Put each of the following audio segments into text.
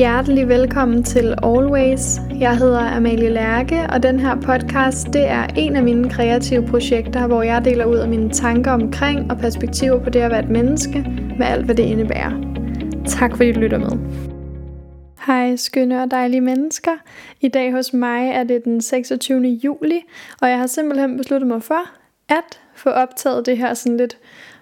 Hjertelig velkommen til Always. Jeg hedder Amalie Lærke, og den her podcast det er en af mine kreative projekter, hvor jeg deler ud af mine tanker omkring og perspektiver på det at være et menneske, med alt hvad det indebærer. Tak fordi du lytter med. Hej skønne og dejlige mennesker. I dag hos mig er det den 26. juli, og jeg har simpelthen besluttet mig for at få optaget det her sådan lidt,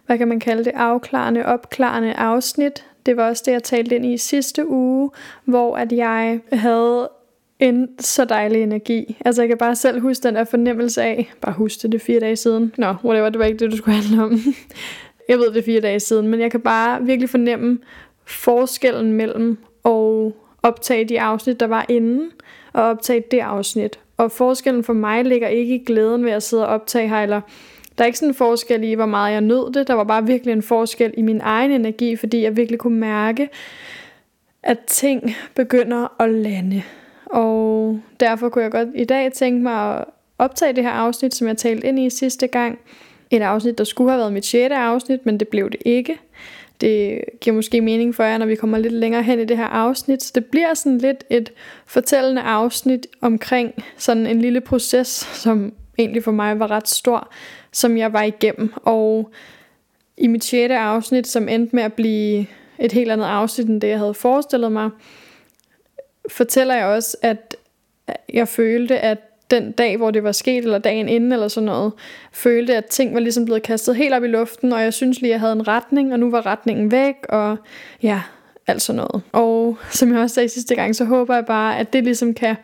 hvad kan man kalde det, afklarende, opklarende afsnit det var også det, jeg talte ind i sidste uge, hvor at jeg havde en så dejlig energi. Altså jeg kan bare selv huske den der fornemmelse af, bare huske det, det fire dage siden. Nå, whatever, det var ikke det, du skulle handle om. jeg ved, det fire dage siden, men jeg kan bare virkelig fornemme forskellen mellem at optage de afsnit, der var inden, og optage det afsnit. Og forskellen for mig ligger ikke i glæden ved at sidde og optage her, eller der er ikke sådan en forskel i, hvor meget jeg nød det. Der var bare virkelig en forskel i min egen energi, fordi jeg virkelig kunne mærke, at ting begynder at lande. Og derfor kunne jeg godt i dag tænke mig at optage det her afsnit, som jeg talte ind i sidste gang. Et afsnit, der skulle have været mit 6. afsnit, men det blev det ikke. Det giver måske mening for jer, når vi kommer lidt længere hen i det her afsnit. Så det bliver sådan lidt et fortællende afsnit omkring sådan en lille proces, som egentlig for mig var ret stor, som jeg var igennem. Og i mit sjette afsnit, som endte med at blive et helt andet afsnit end det, jeg havde forestillet mig, fortæller jeg også, at jeg følte, at den dag, hvor det var sket, eller dagen inden, eller sådan noget, følte, at ting var ligesom blevet kastet helt op i luften, og jeg synes lige, at jeg havde en retning, og nu var retningen væk, og ja, alt sådan noget. Og som jeg også sagde sidste gang, så håber jeg bare, at det ligesom kan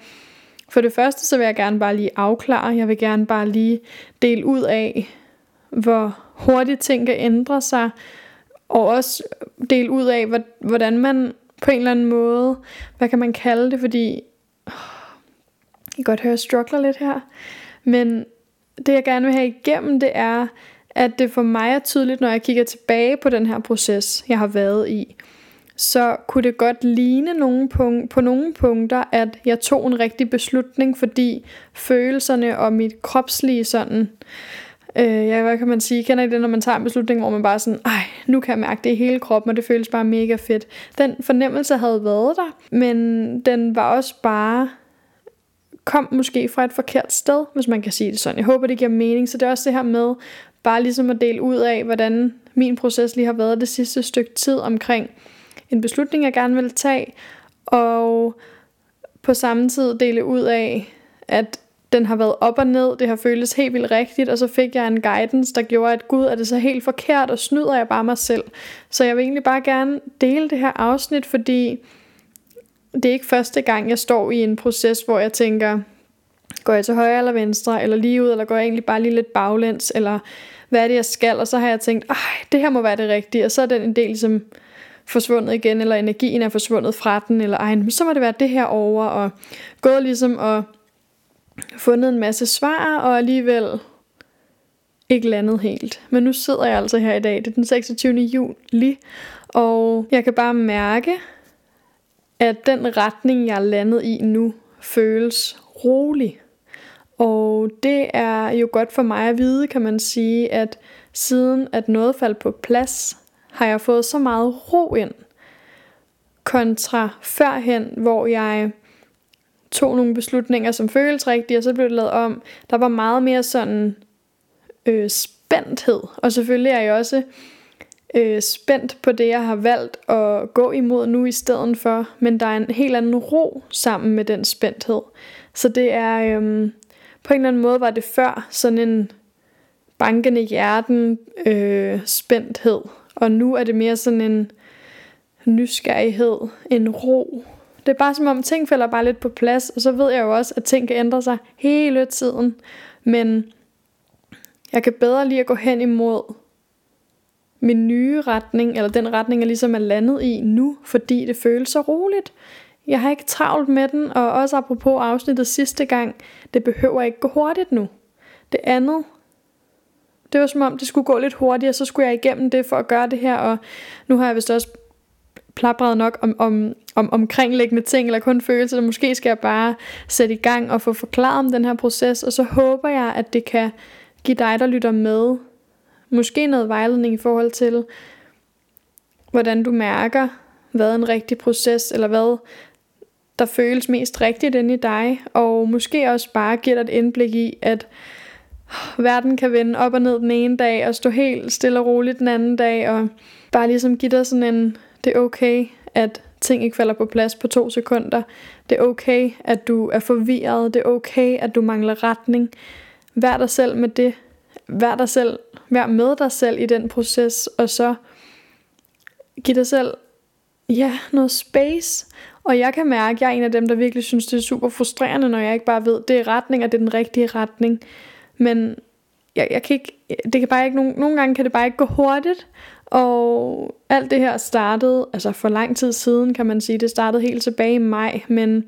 for det første, så vil jeg gerne bare lige afklare, jeg vil gerne bare lige dele ud af, hvor hurtigt ting kan ændre sig, og også dele ud af, hvordan man på en eller anden måde, hvad kan man kalde det, fordi jeg kan godt høre, jeg struggler lidt her, men det jeg gerne vil have igennem, det er, at det for mig er tydeligt, når jeg kigger tilbage på den her proces, jeg har været i, så kunne det godt ligne nogle punk- på nogle punkter, at jeg tog en rigtig beslutning, fordi følelserne og mit kropslige sådan, øh, ja, hvad kan man sige, kender I det, når man tager en beslutning, hvor man bare sådan, ej, nu kan jeg mærke det i hele kroppen, og det føles bare mega fedt. Den fornemmelse havde været der, men den var også bare kom måske fra et forkert sted, hvis man kan sige det sådan. Jeg håber, det giver mening. Så det er også det her med, bare ligesom at dele ud af, hvordan min proces lige har været det sidste stykke tid omkring, en beslutning, jeg gerne vil tage, og på samme tid dele ud af, at den har været op og ned, det har føltes helt vildt rigtigt, og så fik jeg en guidance, der gjorde, at gud, er det så helt forkert, og snyder jeg bare mig selv. Så jeg vil egentlig bare gerne dele det her afsnit, fordi det er ikke første gang, jeg står i en proces, hvor jeg tænker, går jeg til højre eller venstre, eller lige ud, eller går jeg egentlig bare lige lidt baglæns, eller hvad er det, jeg skal, og så har jeg tænkt, ej, det her må være det rigtige, og så er den en del ligesom forsvundet igen, eller energien er forsvundet fra den, eller ej, men så må det være det her over, og gået ligesom og fundet en masse svar, og alligevel ikke landet helt. Men nu sidder jeg altså her i dag, det er den 26. juli, og jeg kan bare mærke, at den retning, jeg er landet i nu, føles rolig. Og det er jo godt for mig at vide, kan man sige, at siden at noget faldt på plads, har jeg fået så meget ro ind, kontra førhen, hvor jeg tog nogle beslutninger, som føltes rigtige, og så blev det lavet om. Der var meget mere sådan øh, spændthed, og selvfølgelig er jeg også øh, spændt på det, jeg har valgt at gå imod nu i stedet for, men der er en helt anden ro sammen med den spændthed. Så det er, øh, på en eller anden måde var det før sådan en bankende hjerten øh, spændthed, og nu er det mere sådan en nysgerrighed, en ro. Det er bare som om ting falder bare lidt på plads, og så ved jeg jo også, at ting kan ændre sig hele tiden. Men jeg kan bedre lige at gå hen imod min nye retning, eller den retning, jeg ligesom er landet i nu, fordi det føles så roligt. Jeg har ikke travlt med den, og også apropos afsnittet sidste gang, det behøver ikke gå hurtigt nu. Det andet, det var som om, det skulle gå lidt hurtigere, så skulle jeg igennem det for at gøre det her, og nu har jeg vist også plapret nok om, om, om omkringliggende ting, eller kun følelser, så måske skal jeg bare sætte i gang og få forklaret om den her proces, og så håber jeg, at det kan give dig, der lytter med, måske noget vejledning i forhold til, hvordan du mærker, hvad en rigtig proces, eller hvad der føles mest rigtigt inde i dig, og måske også bare giver dig et indblik i, at verden kan vende op og ned den ene dag, og stå helt stille og roligt den anden dag, og bare ligesom give dig sådan en, det er okay, at ting ikke falder på plads på to sekunder. Det er okay, at du er forvirret. Det er okay, at du mangler retning. Vær dig selv med det. Vær dig selv. Vær med dig selv i den proces, og så giv dig selv ja, noget space. Og jeg kan mærke, at jeg er en af dem, der virkelig synes, det er super frustrerende, når jeg ikke bare ved, det er retning, og det er den rigtige retning. Men jeg, jeg kan ikke, det kan bare ikke, nogle, nogle gange kan det bare ikke gå hurtigt, og alt det her startede, altså for lang tid siden kan man sige, det startede helt tilbage i maj, men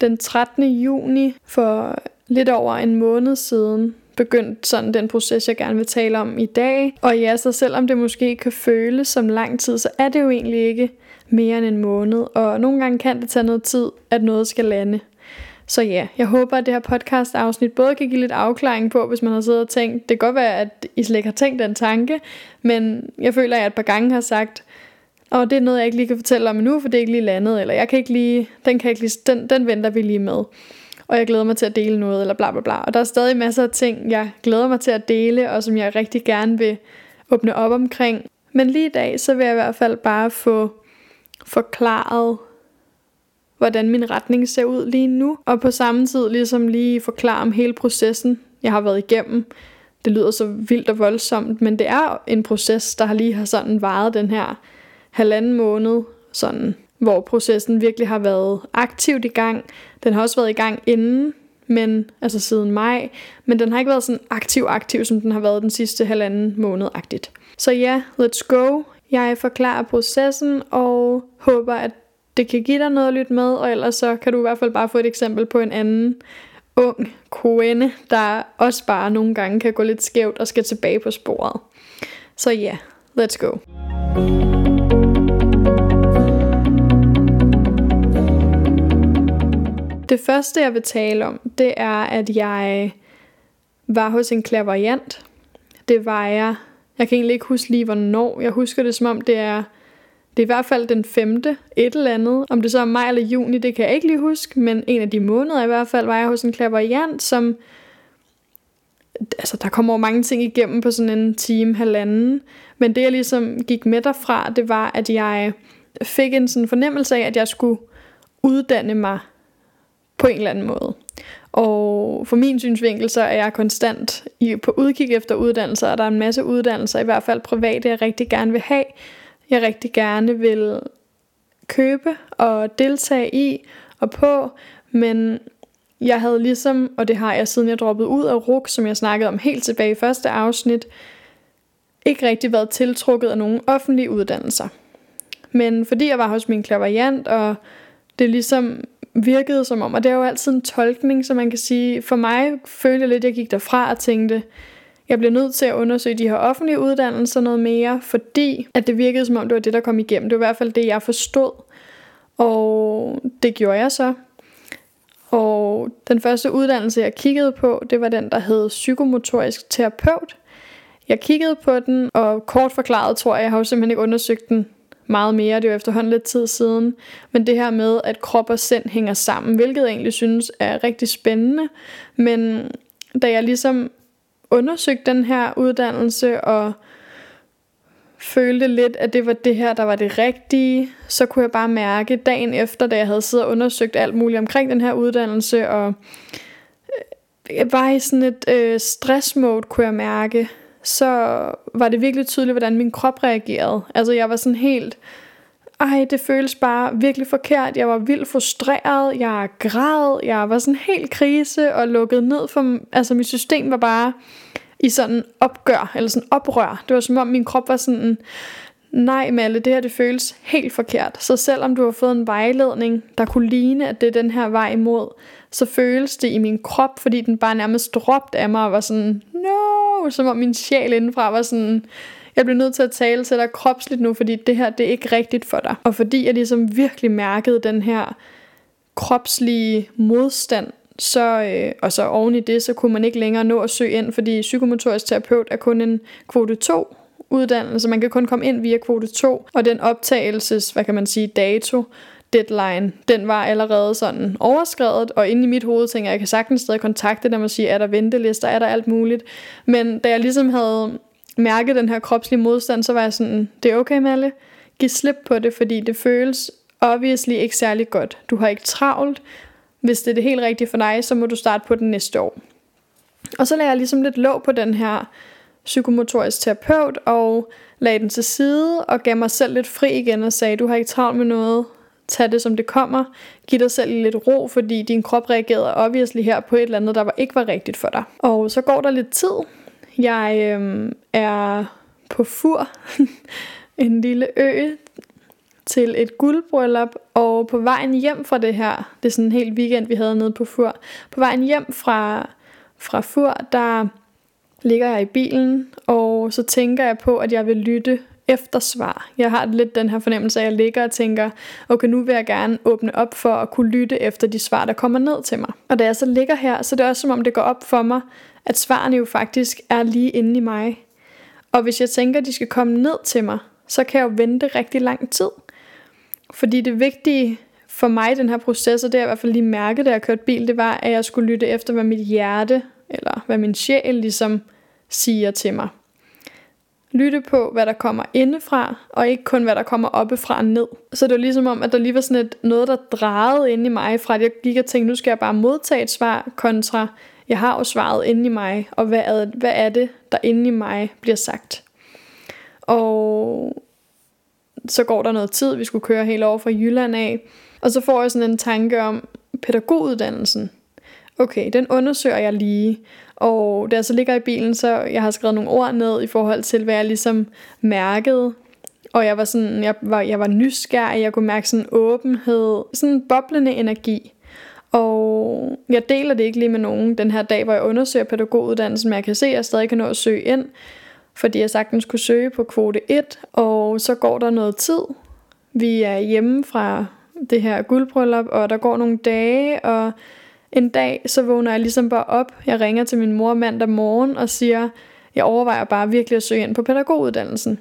den 13. juni for lidt over en måned siden begyndte sådan den proces, jeg gerne vil tale om i dag. Og ja, så selvom det måske kan føles som lang tid, så er det jo egentlig ikke mere end en måned. Og nogle gange kan det tage noget tid, at noget skal lande. Så ja, jeg håber, at det her podcast afsnit både kan give lidt afklaring på, hvis man har siddet og tænkt, det kan godt være, at I slet ikke har tænkt den tanke, men jeg føler, at jeg et par gange har sagt, og det er noget, jeg ikke lige kan fortælle om nu, for det er ikke lige landet, eller jeg kan ikke lige, den, kan ikke lige, den, den venter vi lige med. Og jeg glæder mig til at dele noget, eller bla bla bla. Og der er stadig masser af ting, jeg glæder mig til at dele, og som jeg rigtig gerne vil åbne op omkring. Men lige i dag, så vil jeg i hvert fald bare få forklaret, hvordan min retning ser ud lige nu. Og på samme tid ligesom lige forklare om hele processen, jeg har været igennem. Det lyder så vildt og voldsomt, men det er en proces, der har lige har sådan varet den her halvanden måned, sådan, hvor processen virkelig har været aktivt i gang. Den har også været i gang inden, men altså siden maj, men den har ikke været sådan aktiv aktiv, som den har været den sidste halvanden måned-agtigt. Så ja, let's go. Jeg forklarer processen og håber, at det kan give dig noget at lytte med, og ellers så kan du i hvert fald bare få et eksempel på en anden ung kvinde, der også bare nogle gange kan gå lidt skævt og skal tilbage på sporet. Så ja, yeah, let's go. Det første jeg vil tale om, det er at jeg var hos en klaverjant. Det var jeg, jeg kan egentlig ikke huske lige hvornår, jeg husker det som om det er det er i hvert fald den femte, et eller andet. Om det så er maj eller juni, det kan jeg ikke lige huske, men en af de måneder i hvert fald, var jeg hos en klaverjant, som... Altså, der kommer jo mange ting igennem på sådan en time, halvanden. Men det, jeg ligesom gik med derfra, det var, at jeg fik en sådan fornemmelse af, at jeg skulle uddanne mig på en eller anden måde. Og for min synsvinkel, så er jeg konstant på udkig efter uddannelser, og der er en masse uddannelser, i hvert fald private, jeg rigtig gerne vil have jeg rigtig gerne vil købe og deltage i og på, men jeg havde ligesom, og det har jeg siden jeg droppede ud af RUK, som jeg snakkede om helt tilbage i første afsnit, ikke rigtig været tiltrukket af nogen offentlige uddannelser. Men fordi jeg var hos min klaverjant, og det ligesom virkede som om, og det er jo altid en tolkning, så man kan sige, for mig følte jeg lidt, at jeg gik derfra og tænkte, jeg bliver nødt til at undersøge de her offentlige uddannelser noget mere, fordi at det virkede som om, det var det, der kom igennem. Det var i hvert fald det, jeg forstod. Og det gjorde jeg så. Og den første uddannelse, jeg kiggede på, det var den, der hed psykomotorisk terapeut. Jeg kiggede på den, og kort forklaret tror jeg, jeg har jo simpelthen ikke undersøgt den meget mere. Det er jo efterhånden lidt tid siden. Men det her med, at krop og sind hænger sammen, hvilket jeg egentlig synes er rigtig spændende. Men da jeg ligesom undersøgt den her uddannelse og følte lidt, at det var det her, der var det rigtige, så kunne jeg bare mærke dagen efter, da jeg havde siddet og undersøgt alt muligt omkring den her uddannelse, og øh, jeg var i sådan et øh, stressmode, kunne jeg mærke, så var det virkelig tydeligt, hvordan min krop reagerede. Altså jeg var sådan helt, ej, det føles bare virkelig forkert. Jeg var vildt frustreret, jeg græd, jeg var sådan helt krise og lukket ned for, altså mit system var bare i sådan opgør, eller sådan oprør. Det var som om min krop var sådan, nej Malle, det her det føles helt forkert. Så selvom du har fået en vejledning, der kunne ligne, at det er den her vej imod, så føles det i min krop, fordi den bare nærmest råbte af mig og var sådan, no, som om min sjæl indenfra var sådan, jeg bliver nødt til at tale til dig kropsligt nu, fordi det her, det er ikke rigtigt for dig. Og fordi jeg ligesom virkelig mærkede den her kropslige modstand, så, øh, og så oven i det, så kunne man ikke længere nå at søge ind, fordi psykomotorisk terapeut er kun en kvote 2 uddannelse. Man kan kun komme ind via kvote 2, og den optagelses, hvad kan man sige, dato, deadline, den var allerede sådan overskrevet, og inde i mit hoved tænker jeg, jeg kan sagtens stadig kontakte dem og sige, er der ventelister, er der alt muligt. Men da jeg ligesom havde mærket den her kropslige modstand, så var jeg sådan, det er okay Malle, giv slip på det, fordi det føles obviously ikke særlig godt. Du har ikke travlt. Hvis det er det helt rigtige for dig, så må du starte på den næste år. Og så lagde jeg ligesom lidt låg på den her psykomotorisk terapeut, og lagde den til side, og gav mig selv lidt fri igen og sagde, du har ikke travlt med noget, tag det som det kommer, giv dig selv lidt ro, fordi din krop reagerede obviously her på et eller andet, der var, ikke var rigtigt for dig. Og så går der lidt tid. Jeg øhm, er på Fur, en lille ø, til et guldbryllup, og på vejen hjem fra det her, det er sådan en hel weekend, vi havde nede på Fur, på vejen hjem fra, fra Fur, der ligger jeg i bilen, og så tænker jeg på, at jeg vil lytte efter svar. Jeg har lidt den her fornemmelse af, at jeg ligger og tænker, okay, nu vil jeg gerne åbne op for at kunne lytte efter de svar, der kommer ned til mig. Og da jeg så ligger her, så er det også som om det går op for mig, at svarene jo faktisk er lige inde i mig. Og hvis jeg tænker, at de skal komme ned til mig, så kan jeg jo vente rigtig lang tid. Fordi det vigtige for mig i den her proces, og det jeg i hvert fald lige mærkede, da jeg kørte bil, det var, at jeg skulle lytte efter, hvad mit hjerte, eller hvad min sjæl ligesom siger til mig. Lytte på, hvad der kommer indefra, og ikke kun, hvad der kommer oppefra og ned. Så det var ligesom om, at der lige var sådan et, noget, der drejede ind i mig, fra at jeg gik og tænkte, nu skal jeg bare modtage et svar, kontra, jeg har jo svaret inde i mig, og hvad er, hvad er det, der inde i mig bliver sagt. Og så går der noget tid, vi skulle køre helt over fra Jylland af, og så får jeg sådan en tanke om pædagoguddannelsen. Okay, den undersøger jeg lige, og da jeg så ligger i bilen, så jeg har skrevet nogle ord ned i forhold til, hvad jeg ligesom mærkede. Og jeg var sådan, jeg var, jeg var nysgerrig, jeg kunne mærke sådan åbenhed, sådan en boblende energi. Og jeg deler det ikke lige med nogen den her dag, hvor jeg undersøger pædagoguddannelsen, men jeg kan se, at jeg stadig kan nå at søge ind, fordi jeg sagtens kunne søge på kvote 1, og så går der noget tid. Vi er hjemme fra det her guldbryllup, og der går nogle dage, og en dag, så vågner jeg ligesom bare op. Jeg ringer til min mor mandag morgen og siger, jeg overvejer bare virkelig at søge ind på pædagoguddannelsen.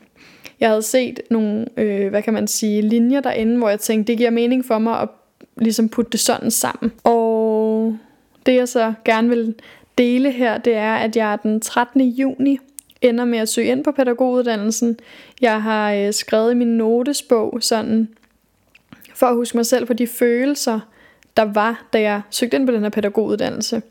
Jeg havde set nogle, øh, hvad kan man sige, linjer derinde, hvor jeg tænkte, det giver mening for mig at ligesom putte det sådan sammen. Og det jeg så gerne vil dele her, det er, at jeg den 13. juni ender med at søge ind på pædagoguddannelsen. Jeg har øh, skrevet i min notesbog sådan, for at huske mig selv på de følelser, der var, da jeg søgte ind på den her pædagoguddannelse.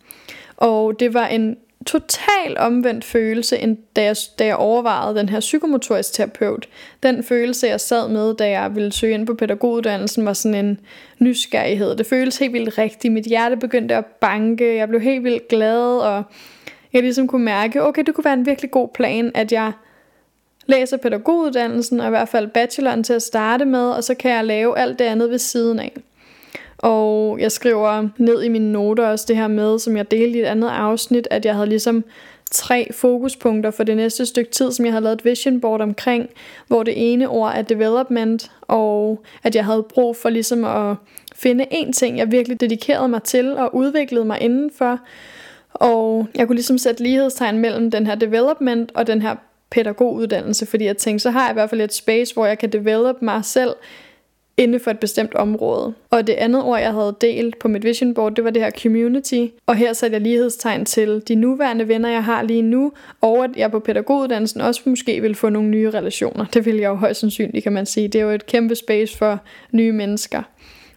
Og det var en total omvendt følelse, end da jeg, da jeg overvejede den her psykomotorisk terapeut. Den følelse, jeg sad med, da jeg ville søge ind på pædagoguddannelsen, var sådan en nysgerrighed. Det føltes helt vildt rigtigt. Mit hjerte begyndte at banke. Jeg blev helt vildt glad, og jeg ligesom kunne mærke, okay, det kunne være en virkelig god plan, at jeg læser pædagoguddannelsen, og i hvert fald bacheloren til at starte med, og så kan jeg lave alt det andet ved siden af. Og jeg skriver ned i mine noter også det her med, som jeg delte i et andet afsnit, at jeg havde ligesom tre fokuspunkter for det næste stykke tid, som jeg havde lavet et vision board omkring, hvor det ene ord er development, og at jeg havde brug for ligesom at finde en ting, jeg virkelig dedikerede mig til og udviklede mig indenfor. Og jeg kunne ligesom sætte lighedstegn mellem den her development og den her pædagoguddannelse, fordi jeg tænkte, så har jeg i hvert fald et space, hvor jeg kan develop mig selv inden for et bestemt område. Og det andet ord, jeg havde delt på mit vision board, det var det her community. Og her satte jeg lighedstegn til de nuværende venner, jeg har lige nu, og at jeg på pædagoguddannelsen også måske vil få nogle nye relationer. Det vil jeg jo højst sandsynligt, kan man sige. Det er jo et kæmpe space for nye mennesker.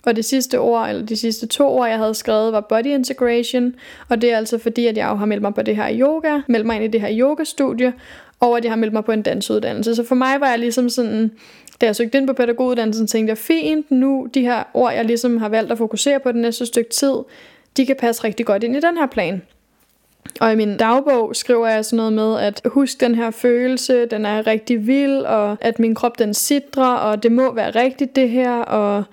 Og det sidste ord, eller de sidste to ord, jeg havde skrevet, var body integration. Og det er altså fordi, at jeg jo har meldt mig på det her yoga, meldt mig ind i det her yogastudie, og at jeg har meldt mig på en dansuddannelse. Så for mig var jeg ligesom sådan, da jeg søgte ind på pædagoguddannelsen, tænkte jeg, fint, nu de her ord, jeg ligesom har valgt at fokusere på den næste stykke tid, de kan passe rigtig godt ind i den her plan. Og i min dagbog skriver jeg sådan noget med, at husk den her følelse, den er rigtig vild, og at min krop den sidder, og det må være rigtigt det her, og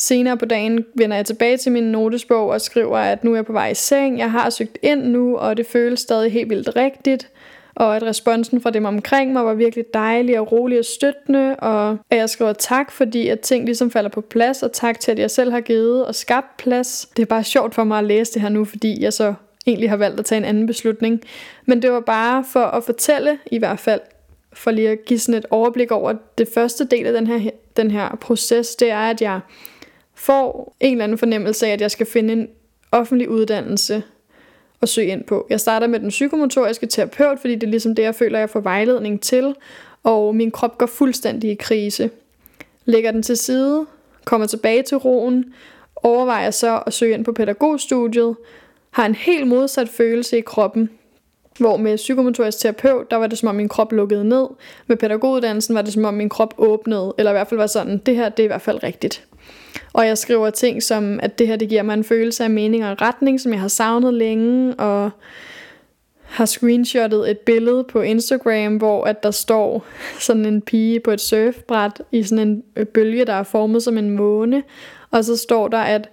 senere på dagen vender jeg tilbage til min notesbog og skriver, at nu er jeg på vej i seng, jeg har søgt ind nu, og det føles stadig helt vildt rigtigt og at responsen fra dem omkring mig var virkelig dejlig og rolig og støttende, og at jeg skriver tak, fordi at ting ligesom falder på plads, og tak til, at jeg selv har givet og skabt plads. Det er bare sjovt for mig at læse det her nu, fordi jeg så egentlig har valgt at tage en anden beslutning. Men det var bare for at fortælle i hvert fald for lige at give sådan et overblik over det første del af den her, den her proces, det er, at jeg får en eller anden fornemmelse af, at jeg skal finde en offentlig uddannelse at søge ind på. Jeg starter med den psykomotoriske terapeut, fordi det er ligesom det, jeg føler, jeg får vejledning til, og min krop går fuldstændig i krise. Lægger den til side, kommer tilbage til roen, overvejer så at søge ind på pædagogstudiet, har en helt modsat følelse i kroppen, hvor med psykomotorisk terapeut, der var det som om min krop lukkede ned. Med pædagoguddannelsen var det som om min krop åbnede, eller i hvert fald var sådan, det her det er i hvert fald rigtigt. Og jeg skriver ting som, at det her det giver mig en følelse af mening og retning, som jeg har savnet længe, og har screenshottet et billede på Instagram, hvor at der står sådan en pige på et surfbræt i sådan en øh, bølge, der er formet som en måne. Og så står der, at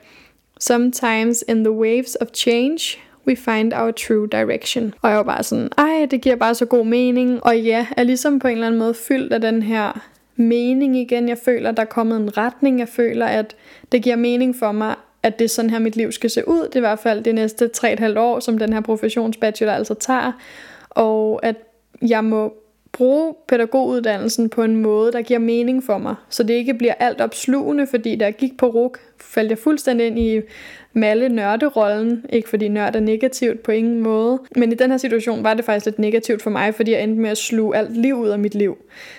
Sometimes in the waves of change, we find our true direction. Og jeg var bare sådan, ej, det giver bare så god mening. Og ja, er ligesom på en eller anden måde fyldt af den her mening igen. Jeg føler, der er kommet en retning. Jeg føler, at det giver mening for mig, at det er sådan her, mit liv skal se ud. Det er i hvert fald de næste 3,5 år, som den her professionsbachelor altså tager. Og at jeg må bruge pædagoguddannelsen på en måde, der giver mening for mig. Så det ikke bliver alt opslugende, fordi da jeg gik på RUK, faldt jeg fuldstændig ind i malle nørderollen. Ikke fordi nørd er negativt på ingen måde. Men i den her situation var det faktisk lidt negativt for mig, fordi jeg endte med at sluge alt liv ud af mit liv.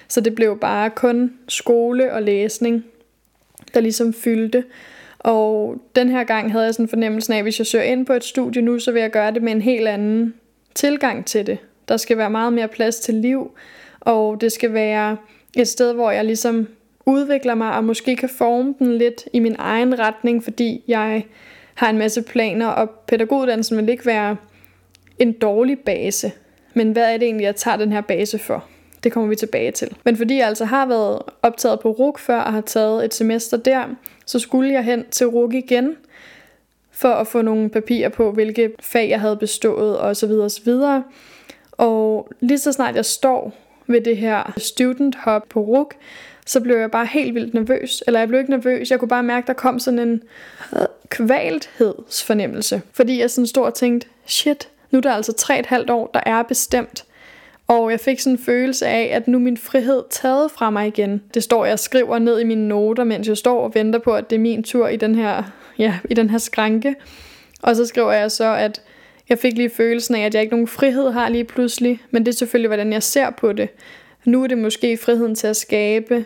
Så det blev bare kun skole og læsning, der ligesom fyldte. Og den her gang havde jeg sådan fornemmelsen fornemmelse af, at hvis jeg søger ind på et studie nu, så vil jeg gøre det med en helt anden tilgang til det. Der skal være meget mere plads til liv, og det skal være et sted, hvor jeg ligesom udvikler mig og måske kan forme den lidt i min egen retning, fordi jeg har en masse planer, og pædagoguddannelsen vil ikke være en dårlig base. Men hvad er det egentlig, jeg tager den her base for? Det kommer vi tilbage til. Men fordi jeg altså har været optaget på RUG før og har taget et semester der, så skulle jeg hen til RUG igen, for at få nogle papirer på, hvilke fag jeg havde bestået osv. osv. Og lige så snart jeg står ved det her student hop på RUK, så blev jeg bare helt vildt nervøs. Eller jeg blev ikke nervøs, jeg kunne bare mærke, der kom sådan en kvalthedsfornemmelse. Fordi jeg sådan stod og tænkte, shit, nu er der altså tre et halvt år, der er bestemt. Og jeg fik sådan en følelse af, at nu er min frihed taget fra mig igen. Det står jeg skriver ned i mine noter, mens jeg står og venter på, at det er min tur i den her, ja, i den her skranke. Og så skriver jeg så, at jeg fik lige følelsen af, at jeg ikke nogen frihed har lige pludselig, men det er selvfølgelig, hvordan jeg ser på det. Nu er det måske friheden til at skabe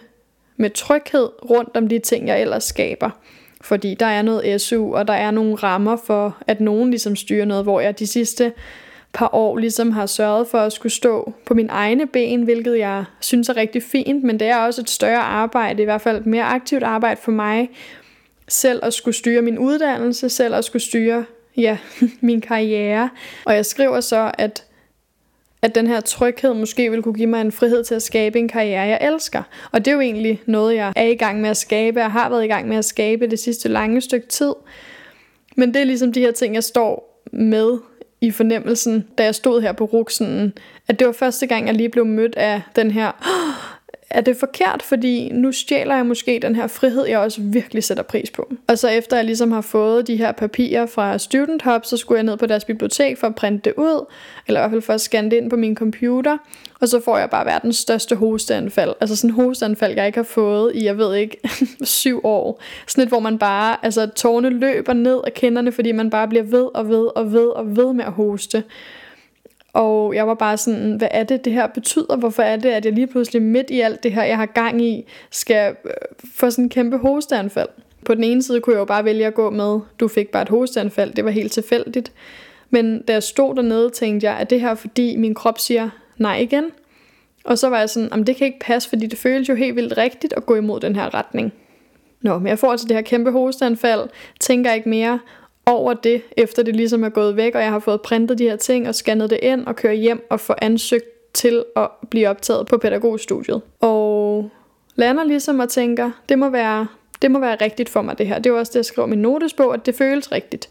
med tryghed rundt om de ting, jeg ellers skaber. Fordi der er noget SU, og der er nogle rammer for, at nogen ligesom styrer noget, hvor jeg de sidste par år ligesom har sørget for at skulle stå på min egne ben, hvilket jeg synes er rigtig fint, men det er også et større arbejde, i hvert fald et mere aktivt arbejde for mig, selv at skulle styre min uddannelse, selv at skulle styre ja, min karriere. Og jeg skriver så, at at den her tryghed måske vil kunne give mig en frihed til at skabe en karriere, jeg elsker. Og det er jo egentlig noget, jeg er i gang med at skabe, og har været i gang med at skabe det sidste lange stykke tid. Men det er ligesom de her ting, jeg står med i fornemmelsen, da jeg stod her på ruksen, at det var første gang, jeg lige blev mødt af den her, er det forkert, fordi nu stjæler jeg måske den her frihed, jeg også virkelig sætter pris på. Og så efter jeg ligesom har fået de her papirer fra Student Hub, så skulle jeg ned på deres bibliotek for at printe det ud, eller i hvert fald for at scanne det ind på min computer, og så får jeg bare verdens største hosteanfald. Altså sådan en hosteanfald, jeg ikke har fået i, jeg ved ikke, syv år. Sådan et, hvor man bare, altså tårne løber ned af kinderne, fordi man bare bliver ved og ved og ved og ved med at hoste. Og jeg var bare sådan, hvad er det, det her betyder? Hvorfor er det, at jeg lige pludselig midt i alt det her, jeg har gang i, skal øh, få sådan en kæmpe hosteanfald? På den ene side kunne jeg jo bare vælge at gå med, du fik bare et hosteanfald, det var helt tilfældigt. Men da jeg stod dernede, tænkte jeg, at det her fordi min krop siger nej igen. Og så var jeg sådan, at det kan ikke passe, fordi det føles jo helt vildt rigtigt at gå imod den her retning. Nå, men jeg får altså det her kæmpe hosteanfald, tænker ikke mere, over det, efter det ligesom er gået væk, og jeg har fået printet de her ting og scannet det ind og kører hjem og får ansøgt til at blive optaget på pædagogstudiet. Og lander ligesom og tænker, det må være, det må være rigtigt for mig det her. Det er også det, jeg skriver i min notesbog, at det føles rigtigt.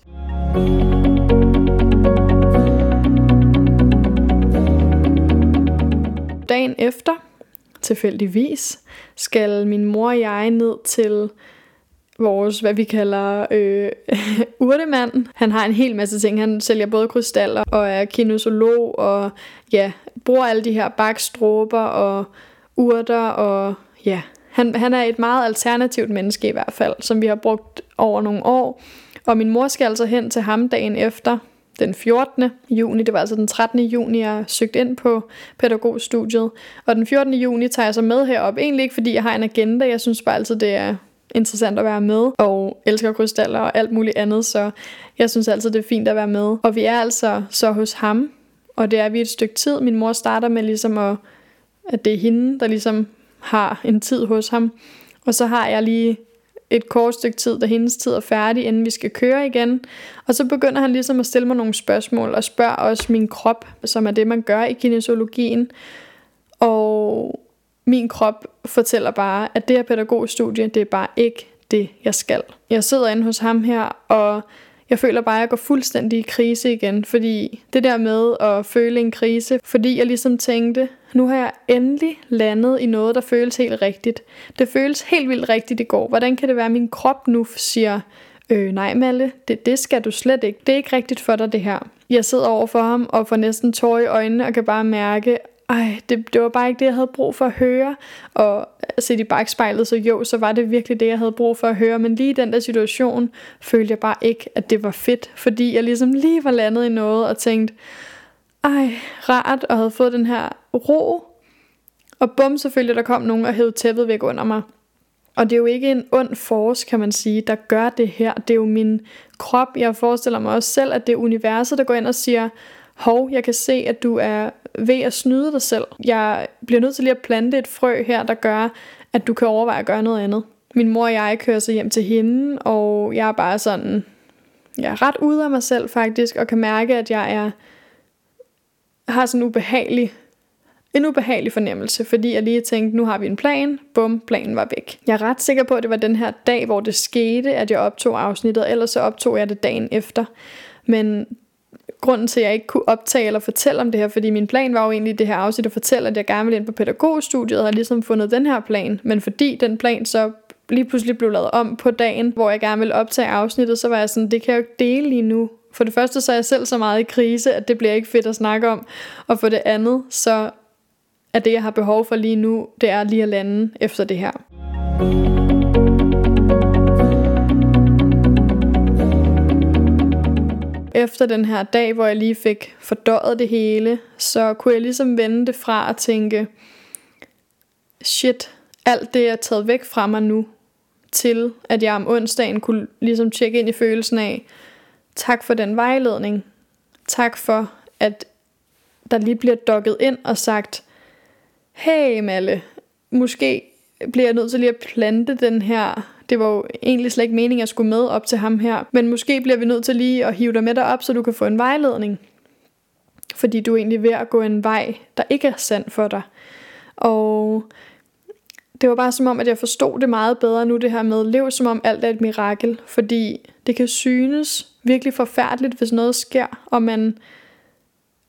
Dagen efter, tilfældigvis, skal min mor og jeg ned til vores, hvad vi kalder øh, urtemand. Han har en hel masse ting. Han sælger både krystaller og er kinesolog og ja, bruger alle de her bakstråber og urter og ja, han, han er et meget alternativt menneske i hvert fald, som vi har brugt over nogle år. Og min mor skal altså hen til ham dagen efter, den 14. juni, det var altså den 13. juni, jeg søgte ind på pædagogstudiet. Og den 14. juni tager jeg så med herop, egentlig ikke fordi jeg har en agenda, jeg synes bare altid, det er interessant at være med, og elsker krystaller og alt muligt andet, så jeg synes altid, det er fint at være med. Og vi er altså så hos ham, og det er vi et stykke tid. Min mor starter med ligesom at, at det er hende, der ligesom har en tid hos ham. Og så har jeg lige et kort stykke tid, da hendes tid er færdig, inden vi skal køre igen. Og så begynder han ligesom at stille mig nogle spørgsmål, og spørger også min krop, som er det, man gør i kinesiologien. Og min krop fortæller bare, at det her pædagogstudie, det er bare ikke det, jeg skal. Jeg sidder inde hos ham her, og jeg føler bare, at jeg går fuldstændig i krise igen, fordi det der med at føle en krise, fordi jeg ligesom tænkte, nu har jeg endelig landet i noget, der føles helt rigtigt. Det føles helt vildt rigtigt i går. Hvordan kan det være, at min krop nu siger, øh, nej Malle, det, det skal du slet ikke. Det er ikke rigtigt for dig det her. Jeg sidder over for ham og får næsten tår i øjnene og kan bare mærke, ej, det, det var bare ikke det, jeg havde brug for at høre. Og øh, set i bagspejlet, så jo, så var det virkelig det, jeg havde brug for at høre. Men lige i den der situation, følte jeg bare ikke, at det var fedt. Fordi jeg ligesom lige var landet i noget og tænkte, ej, rart, og havde fået den her ro. Og bum, selvfølgelig, der kom nogen og hævde tæppet væk under mig. Og det er jo ikke en ond force, kan man sige, der gør det her. Det er jo min krop. Jeg forestiller mig også selv, at det er universet, der går ind og siger, hov, jeg kan se, at du er ved at snyde dig selv. Jeg bliver nødt til lige at plante et frø her, der gør, at du kan overveje at gøre noget andet. Min mor og jeg kører så hjem til hende, og jeg er bare sådan, jeg er ret ude af mig selv faktisk, og kan mærke, at jeg er, har sådan en ubehagelig, en ubehagelig fornemmelse, fordi jeg lige tænkte, nu har vi en plan, bum, planen var væk. Jeg er ret sikker på, at det var den her dag, hvor det skete, at jeg optog afsnittet, ellers så optog jeg det dagen efter. Men grunden til, at jeg ikke kunne optage eller fortælle om det her, fordi min plan var jo egentlig det her afsnit at fortælle, at jeg gerne ville ind på pædagogstudiet, og har ligesom fundet den her plan. Men fordi den plan så lige pludselig blev lavet om på dagen, hvor jeg gerne ville optage afsnittet, så var jeg sådan, det kan jeg jo ikke dele lige nu. For det første, så er jeg selv så meget i krise, at det bliver ikke fedt at snakke om. Og for det andet, så er det, jeg har behov for lige nu, det er lige at lande efter det her. Efter den her dag, hvor jeg lige fik fordøjet det hele, så kunne jeg ligesom vende det fra at tænke, shit, alt det er taget væk fra mig nu, til at jeg om onsdagen kunne ligesom tjekke ind i følelsen af, tak for den vejledning, tak for, at der lige bliver dukket ind og sagt, hey Malle, måske bliver jeg nødt til lige at plante den her det var jo egentlig slet ikke meningen, at jeg skulle med op til ham her. Men måske bliver vi nødt til lige at hive dig med dig op, så du kan få en vejledning. Fordi du er egentlig ved at gå en vej, der ikke er sand for dig. Og det var bare som om, at jeg forstod det meget bedre nu, det her med, lev som om alt er et mirakel. Fordi det kan synes virkelig forfærdeligt, hvis noget sker, og man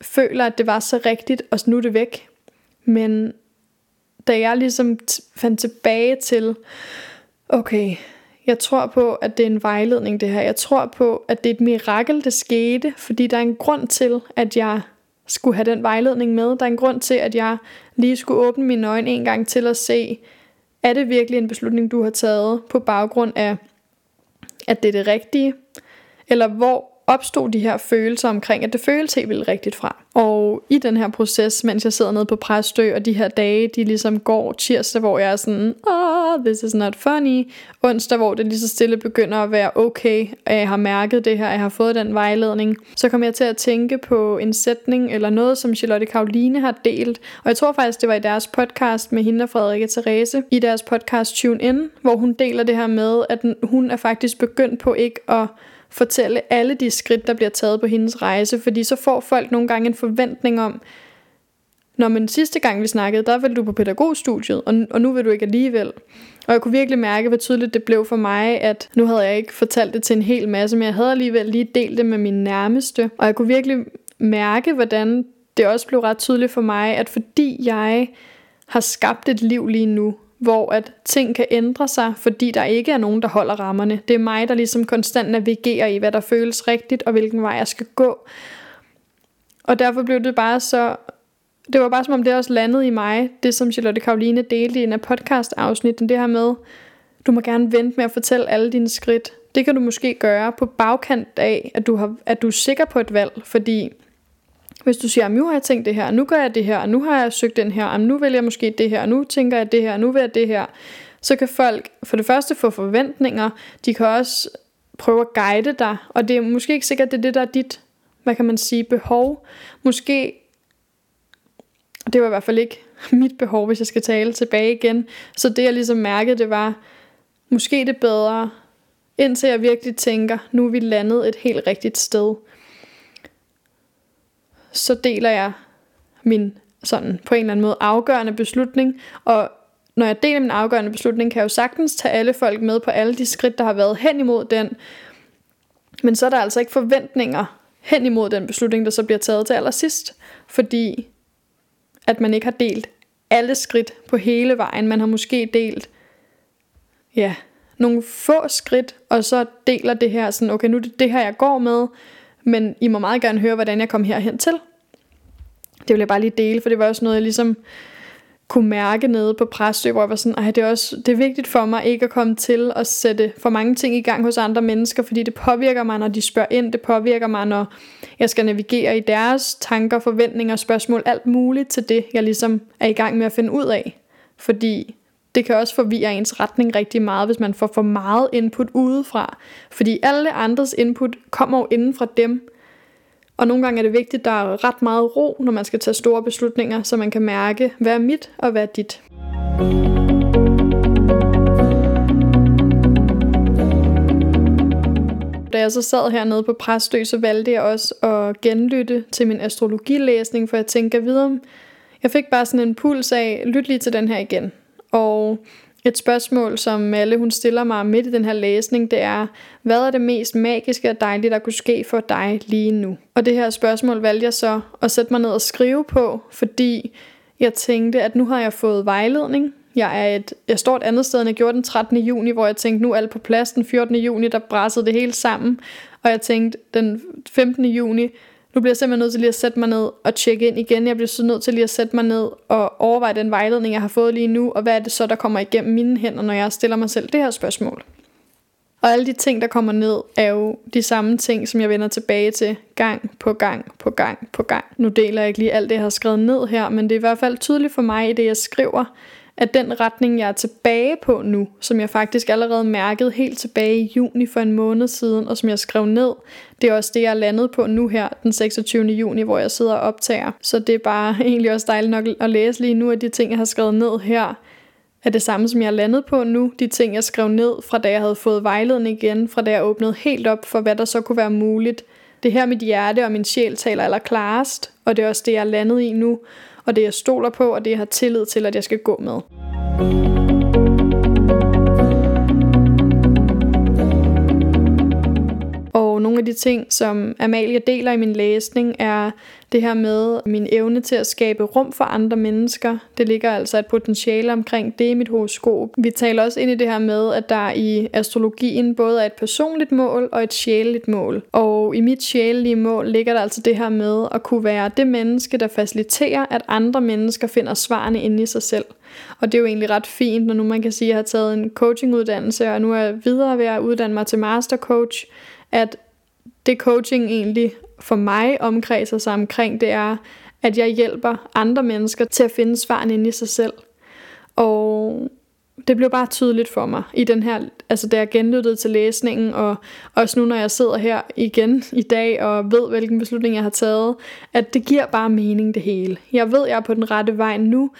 føler, at det var så rigtigt, og nu er det væk. Men da jeg ligesom fandt tilbage til, okay, jeg tror på, at det er en vejledning det her. Jeg tror på, at det er et mirakel, det skete, fordi der er en grund til, at jeg skulle have den vejledning med. Der er en grund til, at jeg lige skulle åbne mine øjne en gang til at se, er det virkelig en beslutning, du har taget på baggrund af, at det er det rigtige? Eller hvor opstod de her følelser omkring, at det føles helt vildt rigtigt fra. Og i den her proces, mens jeg sidder nede på Præstø, og de her dage, de ligesom går tirsdag, hvor jeg er sådan, oh, this is not funny. Onsdag, hvor det lige så stille begynder at være okay, at jeg har mærket det her, at jeg har fået den vejledning. Så kommer jeg til at tænke på en sætning, eller noget, som Charlotte Karoline har delt. Og jeg tror faktisk, det var i deres podcast med hende og Frederikke Therese, i deres podcast Tune In, hvor hun deler det her med, at hun er faktisk begyndt på ikke at fortælle alle de skridt, der bliver taget på hendes rejse, fordi så får folk nogle gange en forventning om, når men sidste gang vi snakkede, der ville du på pædagogstudiet, og, og nu vil du ikke alligevel. Og jeg kunne virkelig mærke, hvor tydeligt det blev for mig, at nu havde jeg ikke fortalt det til en hel masse, men jeg havde alligevel lige delt det med min nærmeste. Og jeg kunne virkelig mærke, hvordan det også blev ret tydeligt for mig, at fordi jeg har skabt et liv lige nu, hvor at ting kan ændre sig, fordi der ikke er nogen, der holder rammerne. Det er mig, der ligesom konstant navigerer i, hvad der føles rigtigt, og hvilken vej jeg skal gå. Og derfor blev det bare så... Det var bare som om det også landede i mig, det som Charlotte Karoline delte i en af podcast afsnitten, det her med, du må gerne vente med at fortælle alle dine skridt. Det kan du måske gøre på bagkant af, at du, har, at du er sikker på et valg, fordi hvis du siger, nu har jeg tænkt det her, nu gør jeg det her, og nu har jeg søgt den her, og nu vælger jeg måske det her, og nu tænker jeg det her, nu vil jeg det her, så kan folk for det første få forventninger, de kan også prøve at guide dig, og det er måske ikke sikkert, det er det, der er dit, hvad kan man sige, behov. Måske, det var i hvert fald ikke mit behov, hvis jeg skal tale tilbage igen, så det jeg ligesom mærkede, det var, måske det bedre, indtil jeg virkelig tænker, nu er vi landet et helt rigtigt sted så deler jeg min sådan på en eller anden måde afgørende beslutning, og når jeg deler min afgørende beslutning, kan jeg jo sagtens tage alle folk med på alle de skridt, der har været hen imod den. Men så er der altså ikke forventninger hen imod den beslutning, der så bliver taget til allersidst, fordi at man ikke har delt alle skridt på hele vejen. Man har måske delt ja, nogle få skridt, og så deler det her sådan, okay, nu er det det her, jeg går med, men I må meget gerne høre, hvordan jeg kom herhen til. Det vil jeg bare lige dele, for det var også noget, jeg ligesom kunne mærke nede på Præstø, hvor jeg var sådan, at det er, også, det er vigtigt for mig ikke at komme til at sætte for mange ting i gang hos andre mennesker, fordi det påvirker mig, når de spørger ind, det påvirker mig, når jeg skal navigere i deres tanker, forventninger, spørgsmål, alt muligt til det, jeg ligesom er i gang med at finde ud af. Fordi det kan også forvirre ens retning rigtig meget, hvis man får for meget input udefra. Fordi alle andres input kommer jo inden fra dem. Og nogle gange er det vigtigt, at der er ret meget ro, når man skal tage store beslutninger, så man kan mærke, hvad er mit og hvad er dit. Da jeg så sad hernede på Præstø, så valgte jeg også at genlytte til min astrologilæsning, for jeg tænker videre, jeg fik bare sådan en puls af, lyt lige til den her igen. Og et spørgsmål, som alle hun stiller mig midt i den her læsning, det er, hvad er det mest magiske og dejlige, der kunne ske for dig lige nu? Og det her spørgsmål valgte jeg så at sætte mig ned og skrive på, fordi jeg tænkte, at nu har jeg fået vejledning. Jeg, er et, jeg står et andet sted, end jeg gjorde den 13. juni, hvor jeg tænkte, nu er alt på plads. Den 14. juni, der brassede det hele sammen. Og jeg tænkte, den 15. juni, nu bliver jeg simpelthen nødt til lige at sætte mig ned og tjekke ind igen. Jeg bliver så nødt til lige at sætte mig ned og overveje den vejledning, jeg har fået lige nu, og hvad er det så, der kommer igennem mine hænder, når jeg stiller mig selv det her spørgsmål. Og alle de ting, der kommer ned, er jo de samme ting, som jeg vender tilbage til gang på gang på gang på gang. Nu deler jeg ikke lige alt det, jeg har skrevet ned her, men det er i hvert fald tydeligt for mig i det, jeg skriver, at den retning, jeg er tilbage på nu, som jeg faktisk allerede mærkede helt tilbage i juni for en måned siden, og som jeg skrev ned, det er også det, jeg er landet på nu her, den 26. juni, hvor jeg sidder og optager. Så det er bare egentlig også dejligt nok at læse lige nu, at de ting, jeg har skrevet ned her, er det samme, som jeg er landet på nu. De ting, jeg skrev ned, fra da jeg havde fået vejledning igen, fra da jeg åbnede helt op for, hvad der så kunne være muligt. Det her mit hjerte og min sjæl taler allerklarest, og det er også det, jeg er landet i nu og det jeg stoler på, og det jeg har tillid til, at jeg skal gå med. Og nogle af de ting, som Amalie deler i min læsning, er det her med min evne til at skabe rum for andre mennesker. Det ligger altså et potentiale omkring det i mit horoskop. Vi taler også ind i det her med, at der i astrologien både er et personligt mål og et sjæleligt mål. Og i mit sjælelige mål ligger der altså det her med at kunne være det menneske, der faciliterer, at andre mennesker finder svarene inde i sig selv. Og det er jo egentlig ret fint, når nu man kan sige, at jeg har taget en coachinguddannelse, og nu er jeg videre ved at uddanne mig til mastercoach, at det coaching egentlig for mig omkredser sig omkring, det er, at jeg hjælper andre mennesker til at finde svaren inde i sig selv. Og det blev bare tydeligt for mig i den her, altså da jeg genlyttede til læsningen, og også nu når jeg sidder her igen i dag og ved, hvilken beslutning jeg har taget, at det giver bare mening det hele. Jeg ved, jeg er på den rette vej nu.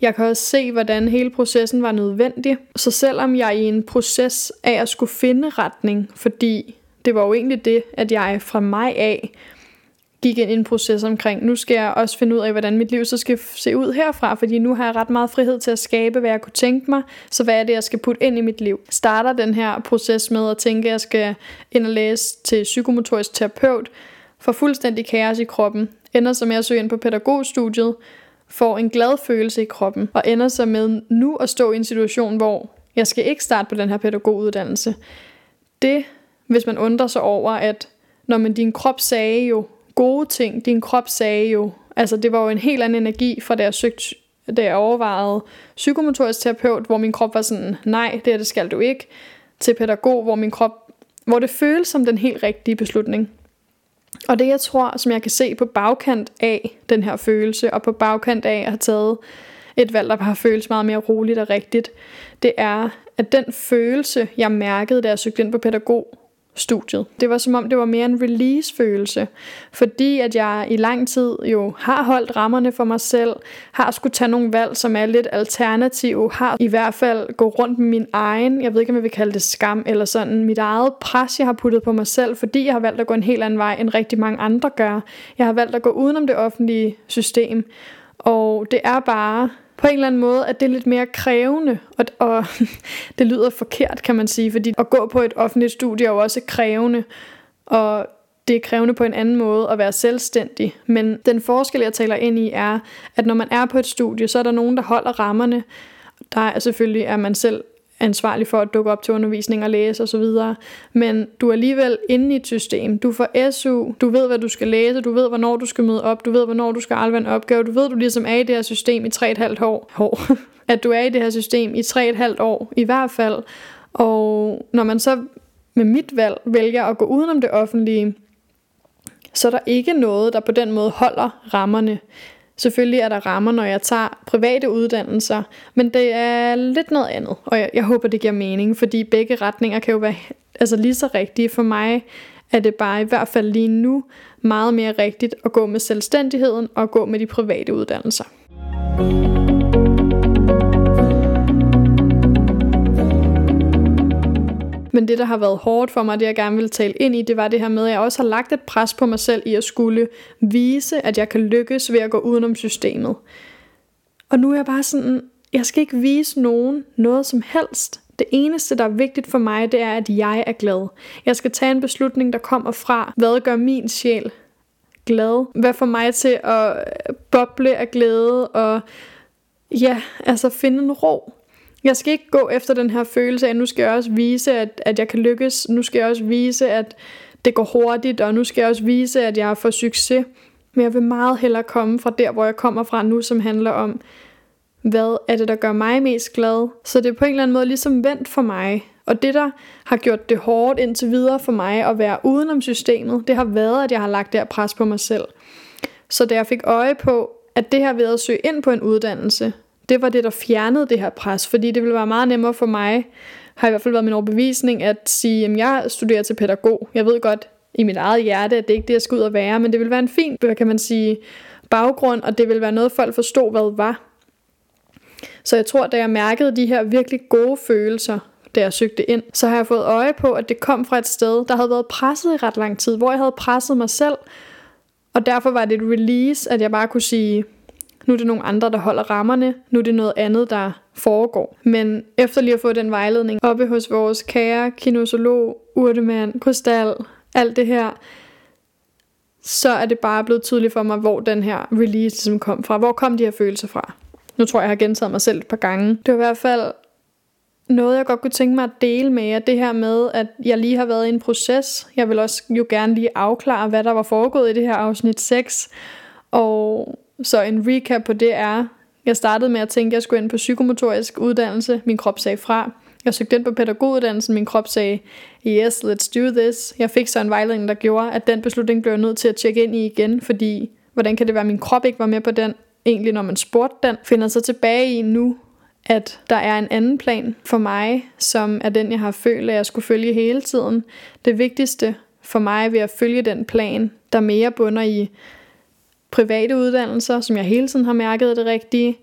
Jeg kan også se, hvordan hele processen var nødvendig. Så selvom jeg er i en proces af at skulle finde retning, fordi det var jo egentlig det, at jeg fra mig af gik ind i en proces omkring, nu skal jeg også finde ud af, hvordan mit liv så skal se ud herfra, fordi nu har jeg ret meget frihed til at skabe, hvad jeg kunne tænke mig, så hvad er det, jeg skal putte ind i mit liv? Starter den her proces med at tænke, at jeg skal ind og læse til psykomotorisk terapeut, for fuldstændig kaos i kroppen, ender som jeg søger ind på pædagogstudiet, får en glad følelse i kroppen, og ender så med nu at stå i en situation, hvor jeg skal ikke starte på den her pædagoguddannelse. Det, hvis man undrer sig over, at når man din krop sagde jo gode ting, din krop sagde jo, altså det var jo en helt anden energi fra da jeg søgte da jeg overvejede psykomotorisk terapeut, hvor min krop var sådan, nej, det, her, det skal du ikke, til pædagog, hvor min krop, hvor det føles som den helt rigtige beslutning. Og det jeg tror, som jeg kan se på bagkant af den her følelse, og på bagkant af at have taget et valg, der har føles meget mere roligt og rigtigt, det er, at den følelse, jeg mærkede, da jeg søgte ind på pædagog, studiet. Det var som om, det var mere en release-følelse, fordi at jeg i lang tid jo har holdt rammerne for mig selv, har skulle tage nogle valg, som er lidt alternative, har i hvert fald gå rundt med min egen, jeg ved ikke, om jeg vil kalde det skam, eller sådan mit eget pres, jeg har puttet på mig selv, fordi jeg har valgt at gå en helt anden vej, end rigtig mange andre gør. Jeg har valgt at gå udenom det offentlige system, og det er bare på en eller anden måde, at det er lidt mere krævende, og, og det lyder forkert, kan man sige, fordi at gå på et offentligt studie er jo også krævende, og det er krævende på en anden måde at være selvstændig. Men den forskel, jeg taler ind i, er, at når man er på et studie, så er der nogen, der holder rammerne. Der er selvfølgelig, er man selv ansvarlig for at dukke op til undervisning og læse osv. Men du er alligevel inde i et system. Du får SU, du ved, hvad du skal læse, du ved, hvornår du skal møde op, du ved, hvornår du skal aflevere en opgave, du ved, du ligesom er i det her system i 3,5 år. år. At du er i det her system i 3,5 år i hvert fald. Og når man så med mit valg vælger at gå udenom det offentlige, så er der ikke noget, der på den måde holder rammerne. Selvfølgelig er der rammer, når jeg tager private uddannelser, men det er lidt noget andet, og jeg, jeg håber, det giver mening, fordi begge retninger kan jo være altså lige så rigtige. For mig er det bare i hvert fald lige nu meget mere rigtigt at gå med selvstændigheden og gå med de private uddannelser. Men det, der har været hårdt for mig, det jeg gerne vil tale ind i, det var det her med, at jeg også har lagt et pres på mig selv i at skulle vise, at jeg kan lykkes ved at gå udenom systemet. Og nu er jeg bare sådan, jeg skal ikke vise nogen noget som helst. Det eneste, der er vigtigt for mig, det er, at jeg er glad. Jeg skal tage en beslutning, der kommer fra, hvad gør min sjæl glad? Hvad får mig til at boble af glæde og ja, altså finde en ro? Jeg skal ikke gå efter den her følelse af, at nu skal jeg også vise, at, at jeg kan lykkes. Nu skal jeg også vise, at det går hurtigt, og nu skal jeg også vise, at jeg får succes. Men jeg vil meget hellere komme fra der, hvor jeg kommer fra nu, som handler om, hvad er det, der gør mig mest glad. Så det er på en eller anden måde ligesom vendt for mig. Og det, der har gjort det hårdt indtil videre for mig at være udenom systemet, det har været, at jeg har lagt der pres på mig selv. Så da jeg fik øje på, at det her ved at søge ind på en uddannelse, det var det, der fjernede det her pres, fordi det ville være meget nemmere for mig, har i hvert fald været min overbevisning, at sige, at jeg studerer til pædagog. Jeg ved godt i mit eget hjerte, at det ikke er det, jeg skal ud og være, men det vil være en fin, hvad kan man sige, baggrund, og det vil være noget, folk forstod, hvad det var. Så jeg tror, da jeg mærkede de her virkelig gode følelser, da jeg søgte ind, så har jeg fået øje på, at det kom fra et sted, der havde været presset i ret lang tid, hvor jeg havde presset mig selv, og derfor var det et release, at jeg bare kunne sige, nu er det nogle andre, der holder rammerne, nu er det noget andet, der foregår. Men efter lige at få den vejledning oppe hos vores kære kinosolog, urtemand, krystal, alt det her, så er det bare blevet tydeligt for mig, hvor den her release ligesom kom fra. Hvor kom de her følelser fra? Nu tror jeg, jeg har gentaget mig selv et par gange. Det var i hvert fald noget, jeg godt kunne tænke mig at dele med jer. Det her med, at jeg lige har været i en proces. Jeg vil også jo gerne lige afklare, hvad der var foregået i det her afsnit 6. Og så en recap på det er, jeg startede med at tænke, at jeg skulle ind på psykomotorisk uddannelse. Min krop sagde fra. Jeg søgte ind på pædagoguddannelsen. Min krop sagde, yes, let's do this. Jeg fik så en vejledning, der gjorde, at den beslutning blev jeg nødt til at tjekke ind i igen, fordi hvordan kan det være, at min krop ikke var med på den? Egentlig, når man spurgte den, finder så tilbage i nu, at der er en anden plan for mig, som er den, jeg har følt, at jeg skulle følge hele tiden. Det vigtigste for mig ved at følge den plan, der mere bunder i private uddannelser, som jeg hele tiden har mærket er det rigtige,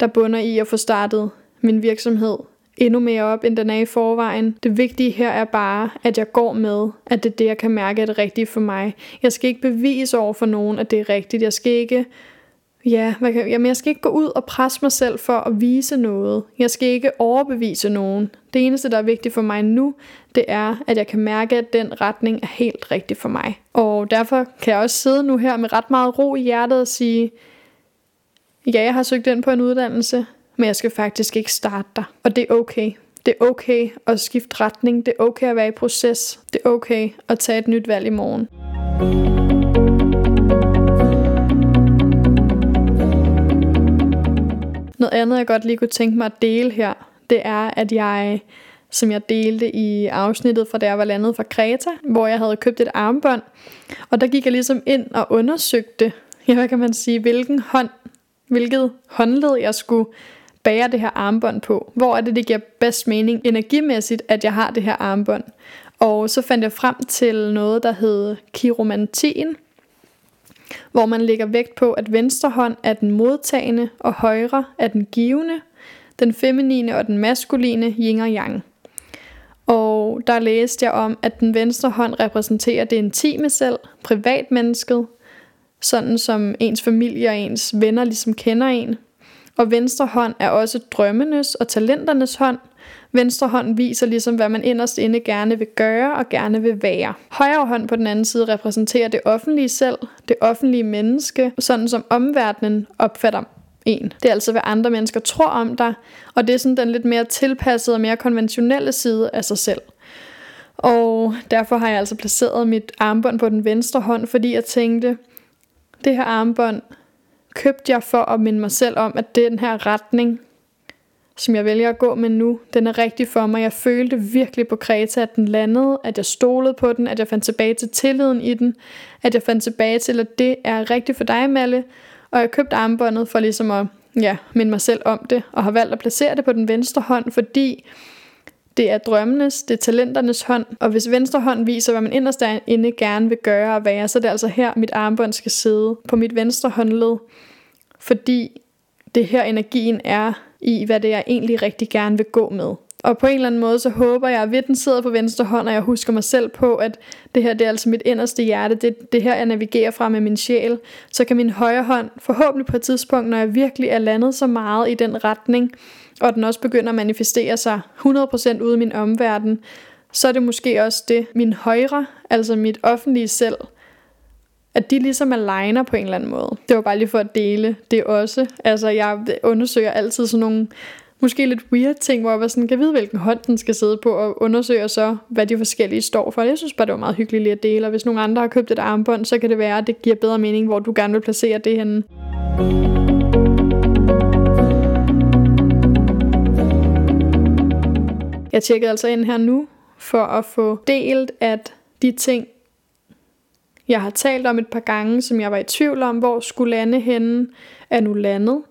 der bunder i at få startet min virksomhed endnu mere op, end den er i forvejen. Det vigtige her er bare, at jeg går med, at det er det, jeg kan mærke er det rigtige for mig. Jeg skal ikke bevise over for nogen, at det er rigtigt. Jeg skal ikke Ja, hvad kan, jamen jeg skal ikke gå ud og presse mig selv for at vise noget. Jeg skal ikke overbevise nogen. Det eneste, der er vigtigt for mig nu, det er, at jeg kan mærke, at den retning er helt rigtig for mig. Og derfor kan jeg også sidde nu her med ret meget ro i hjertet og sige, ja, jeg har søgt ind på en uddannelse, men jeg skal faktisk ikke starte der. Og det er okay. Det er okay at skifte retning. Det er okay at være i proces. Det er okay at tage et nyt valg i morgen. Noget andet, jeg godt lige kunne tænke mig at dele her, det er, at jeg, som jeg delte i afsnittet fra da jeg var landet fra Kreta, hvor jeg havde købt et armbånd, og der gik jeg ligesom ind og undersøgte, ja, hvad kan man sige, hvilken hånd, hvilket håndled jeg skulle bære det her armbånd på. Hvor er det, det giver bedst mening energimæssigt, at jeg har det her armbånd. Og så fandt jeg frem til noget, der hed kiromantien, hvor man lægger vægt på, at venstre hånd er den modtagende, og højre er den givende, den feminine og den maskuline yin og yang. Og der læste jeg om, at den venstre hånd repræsenterer det intime selv, privatmennesket, sådan som ens familie og ens venner ligesom kender en. Og venstre hånd er også drømmenes og talenternes hånd. Venstre hånd viser ligesom, hvad man inderst inde gerne vil gøre og gerne vil være. Højre hånd på den anden side repræsenterer det offentlige selv, det offentlige menneske, sådan som omverdenen opfatter en. Det er altså, hvad andre mennesker tror om dig, og det er sådan den lidt mere tilpassede og mere konventionelle side af sig selv. Og derfor har jeg altså placeret mit armbånd på den venstre hånd, fordi jeg tænkte, det her armbånd købte jeg for at minde mig selv om, at den her retning, som jeg vælger at gå med nu, den er rigtig for mig. Jeg følte virkelig på Kreta, at den landede, at jeg stolede på den, at jeg fandt tilbage til tilliden i den, at jeg fandt tilbage til, at det er rigtigt for dig, Malle. Og jeg købte armbåndet for ligesom at ja, minde mig selv om det, og har valgt at placere det på den venstre hånd, fordi det er drømmenes, det er talenternes hånd, og hvis venstre hånd viser, hvad man inderst inde gerne vil gøre og være, så er det altså her, mit armbånd skal sidde på mit venstre håndled, fordi det her energien er i, hvad det er, jeg egentlig rigtig gerne vil gå med. Og på en eller anden måde, så håber jeg, at den sidder på venstre hånd, og jeg husker mig selv på, at det her det er altså mit inderste hjerte. Det, det her, jeg navigerer fra med min sjæl. Så kan min højre hånd forhåbentlig på et tidspunkt, når jeg virkelig er landet så meget i den retning, og den også begynder at manifestere sig 100% ude i min omverden, så er det måske også det, min højre, altså mit offentlige selv, at de ligesom aligner på en eller anden måde. Det var bare lige for at dele det også. Altså jeg undersøger altid sådan nogle måske lidt weird ting, hvor jeg var sådan, kan vide, hvilken hånd den skal sidde på, og undersøger så, hvad de forskellige står for. Jeg synes bare, det var meget hyggeligt lige at dele, og hvis nogle andre har købt et armbånd, så kan det være, at det giver bedre mening, hvor du gerne vil placere det henne. Jeg tjekkede altså ind her nu, for at få delt, at de ting, jeg har talt om et par gange, som jeg var i tvivl om, hvor skulle lande henne, er nu landet.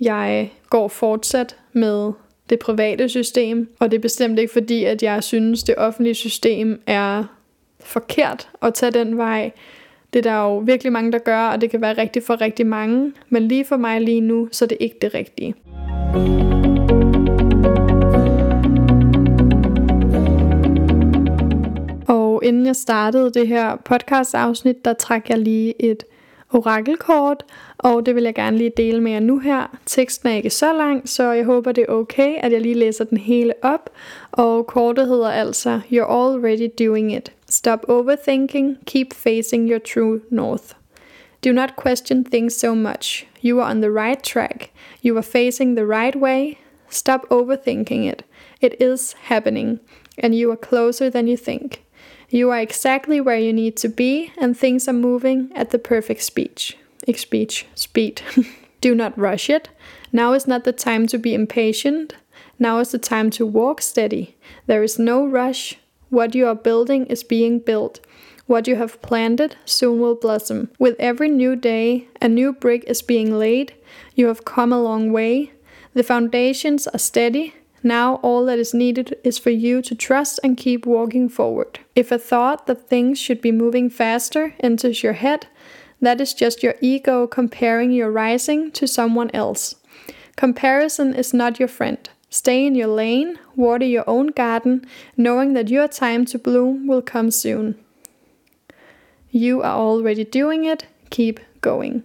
Jeg går fortsat med det private system, og det er bestemt ikke fordi, at jeg synes, det offentlige system er forkert at tage den vej. Det er der jo virkelig mange, der gør, og det kan være rigtigt for rigtig mange, men lige for mig lige nu, så er det ikke det rigtige. Og inden jeg startede det her podcast afsnit, der trak jeg lige et orakelkort, og det vil jeg gerne lige dele med jer nu her. Teksten er ikke så lang, så jeg håber det er okay, at jeg lige læser den hele op. Og kortet hedder altså, You're already doing it. Stop overthinking, keep facing your true north. Do not question things so much. You are on the right track. You are facing the right way. Stop overthinking it. It is happening, and you are closer than you think. You are exactly where you need to be, and things are moving at the perfect speech. Speech, speed. Do not rush it. Now is not the time to be impatient. Now is the time to walk steady. There is no rush. What you are building is being built. What you have planted soon will blossom. With every new day, a new brick is being laid. You have come a long way. The foundations are steady. Now all that is needed is for you to trust and keep walking forward. If a thought that things should be moving faster enters your head, that is just your ego comparing your rising to someone else. Comparison is not your friend. Stay in your lane, water your own garden, knowing that your time to bloom will come soon. You are already doing it, keep going.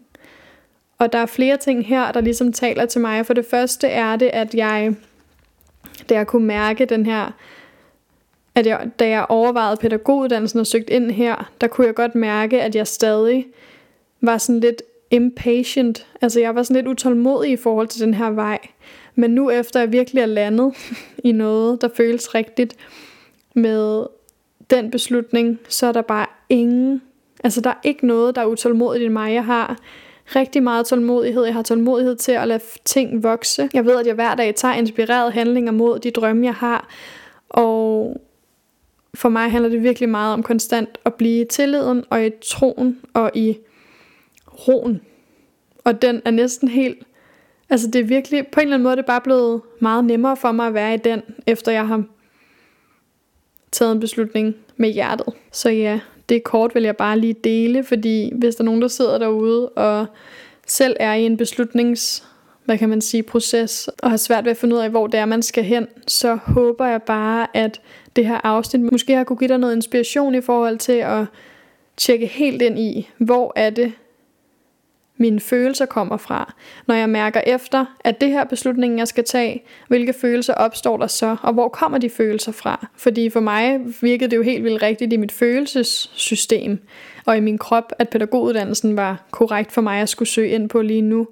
Og der er flere ting her, der ligesom taler til mig. For det første er det, at jeg da jeg kunne mærke den her, at jeg, da jeg overvejede pædagoguddannelsen og søgte ind her, der kunne jeg godt mærke, at jeg stadig var sådan lidt impatient. Altså jeg var sådan lidt utålmodig i forhold til den her vej. Men nu efter jeg virkelig er landet i noget, der føles rigtigt med den beslutning, så er der bare ingen, altså der er ikke noget, der er utålmodigt i mig. Jeg har rigtig meget tålmodighed. Jeg har tålmodighed til at lade ting vokse. Jeg ved, at jeg hver dag tager inspirerede handlinger mod de drømme, jeg har. Og for mig handler det virkelig meget om konstant at blive i tilliden og i troen og i roen. Og den er næsten helt... Altså det er virkelig... På en eller anden måde det er bare blevet meget nemmere for mig at være i den, efter jeg har taget en beslutning med hjertet. Så ja, det kort vil jeg bare lige dele, fordi hvis der er nogen, der sidder derude og selv er i en beslutnings hvad kan man sige, proces, og har svært ved at finde ud af, hvor det er, man skal hen, så håber jeg bare, at det her afsnit måske har kunne give dig noget inspiration i forhold til at tjekke helt ind i, hvor er det, mine følelser kommer fra. Når jeg mærker efter, at det her beslutning, jeg skal tage, hvilke følelser opstår der så, og hvor kommer de følelser fra? Fordi for mig virkede det jo helt vildt rigtigt i mit følelsessystem og i min krop, at pædagoguddannelsen var korrekt for mig at skulle søge ind på lige nu.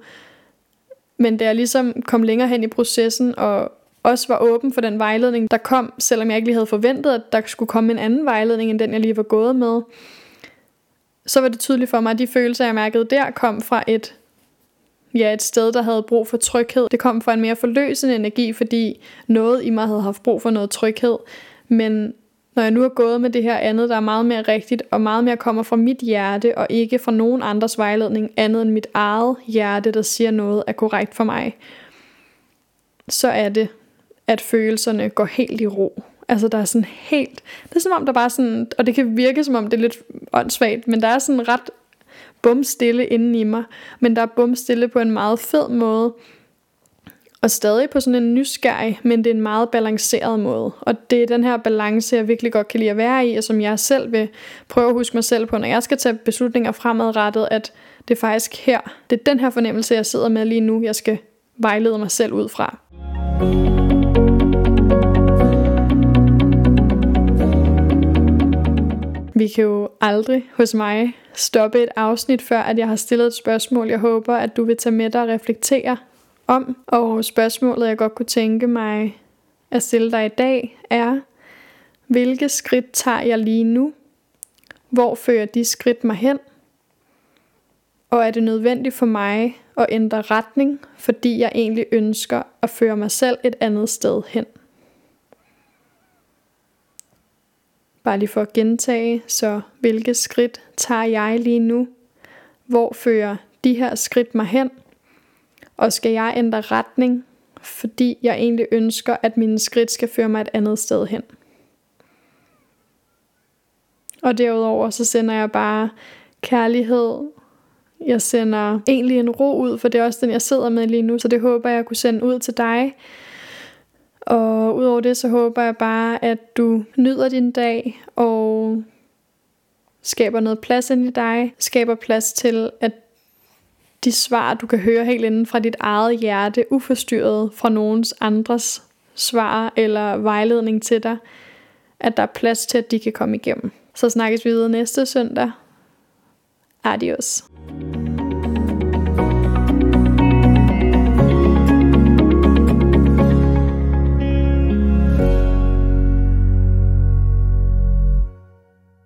Men da jeg ligesom kom længere hen i processen og også var åben for den vejledning, der kom, selvom jeg ikke lige havde forventet, at der skulle komme en anden vejledning, end den jeg lige var gået med, så var det tydeligt for mig, at de følelser, jeg mærkede der, kom fra et, ja, et sted, der havde brug for tryghed. Det kom fra en mere forløsende energi, fordi noget i mig havde haft brug for noget tryghed. Men når jeg nu er gået med det her andet, der er meget mere rigtigt, og meget mere kommer fra mit hjerte, og ikke fra nogen andres vejledning, andet end mit eget hjerte, der siger noget er korrekt for mig, så er det, at følelserne går helt i ro. Altså der er sådan helt, det er som om der bare sådan, og det kan virke som om det er lidt åndssvagt, men der er sådan ret bumstille inden i mig, men der er bumstille på en meget fed måde, og stadig på sådan en nysgerrig, men det er en meget balanceret måde. Og det er den her balance, jeg virkelig godt kan lide at være i, og som jeg selv vil prøve at huske mig selv på, når jeg skal tage beslutninger fremadrettet, at det er faktisk her, det er den her fornemmelse, jeg sidder med lige nu, jeg skal vejlede mig selv ud fra. Vi kan jo aldrig hos mig stoppe et afsnit, før at jeg har stillet et spørgsmål, jeg håber, at du vil tage med dig og reflektere om. Og spørgsmålet, jeg godt kunne tænke mig at stille dig i dag, er, hvilke skridt tager jeg lige nu? Hvor fører de skridt mig hen? Og er det nødvendigt for mig at ændre retning, fordi jeg egentlig ønsker at føre mig selv et andet sted hen? Bare lige for at gentage, så hvilke skridt tager jeg lige nu? Hvor fører de her skridt mig hen? Og skal jeg ændre retning, fordi jeg egentlig ønsker, at mine skridt skal føre mig et andet sted hen? Og derudover så sender jeg bare kærlighed. Jeg sender egentlig en ro ud, for det er også den, jeg sidder med lige nu. Så det håber jeg kunne sende ud til dig. Og udover det, så håber jeg bare, at du nyder din dag og skaber noget plads ind i dig. Skaber plads til, at de svar, du kan høre helt inden fra dit eget hjerte, uforstyrret fra nogens andres svar eller vejledning til dig, at der er plads til, at de kan komme igennem. Så snakkes vi videre næste søndag. Adios.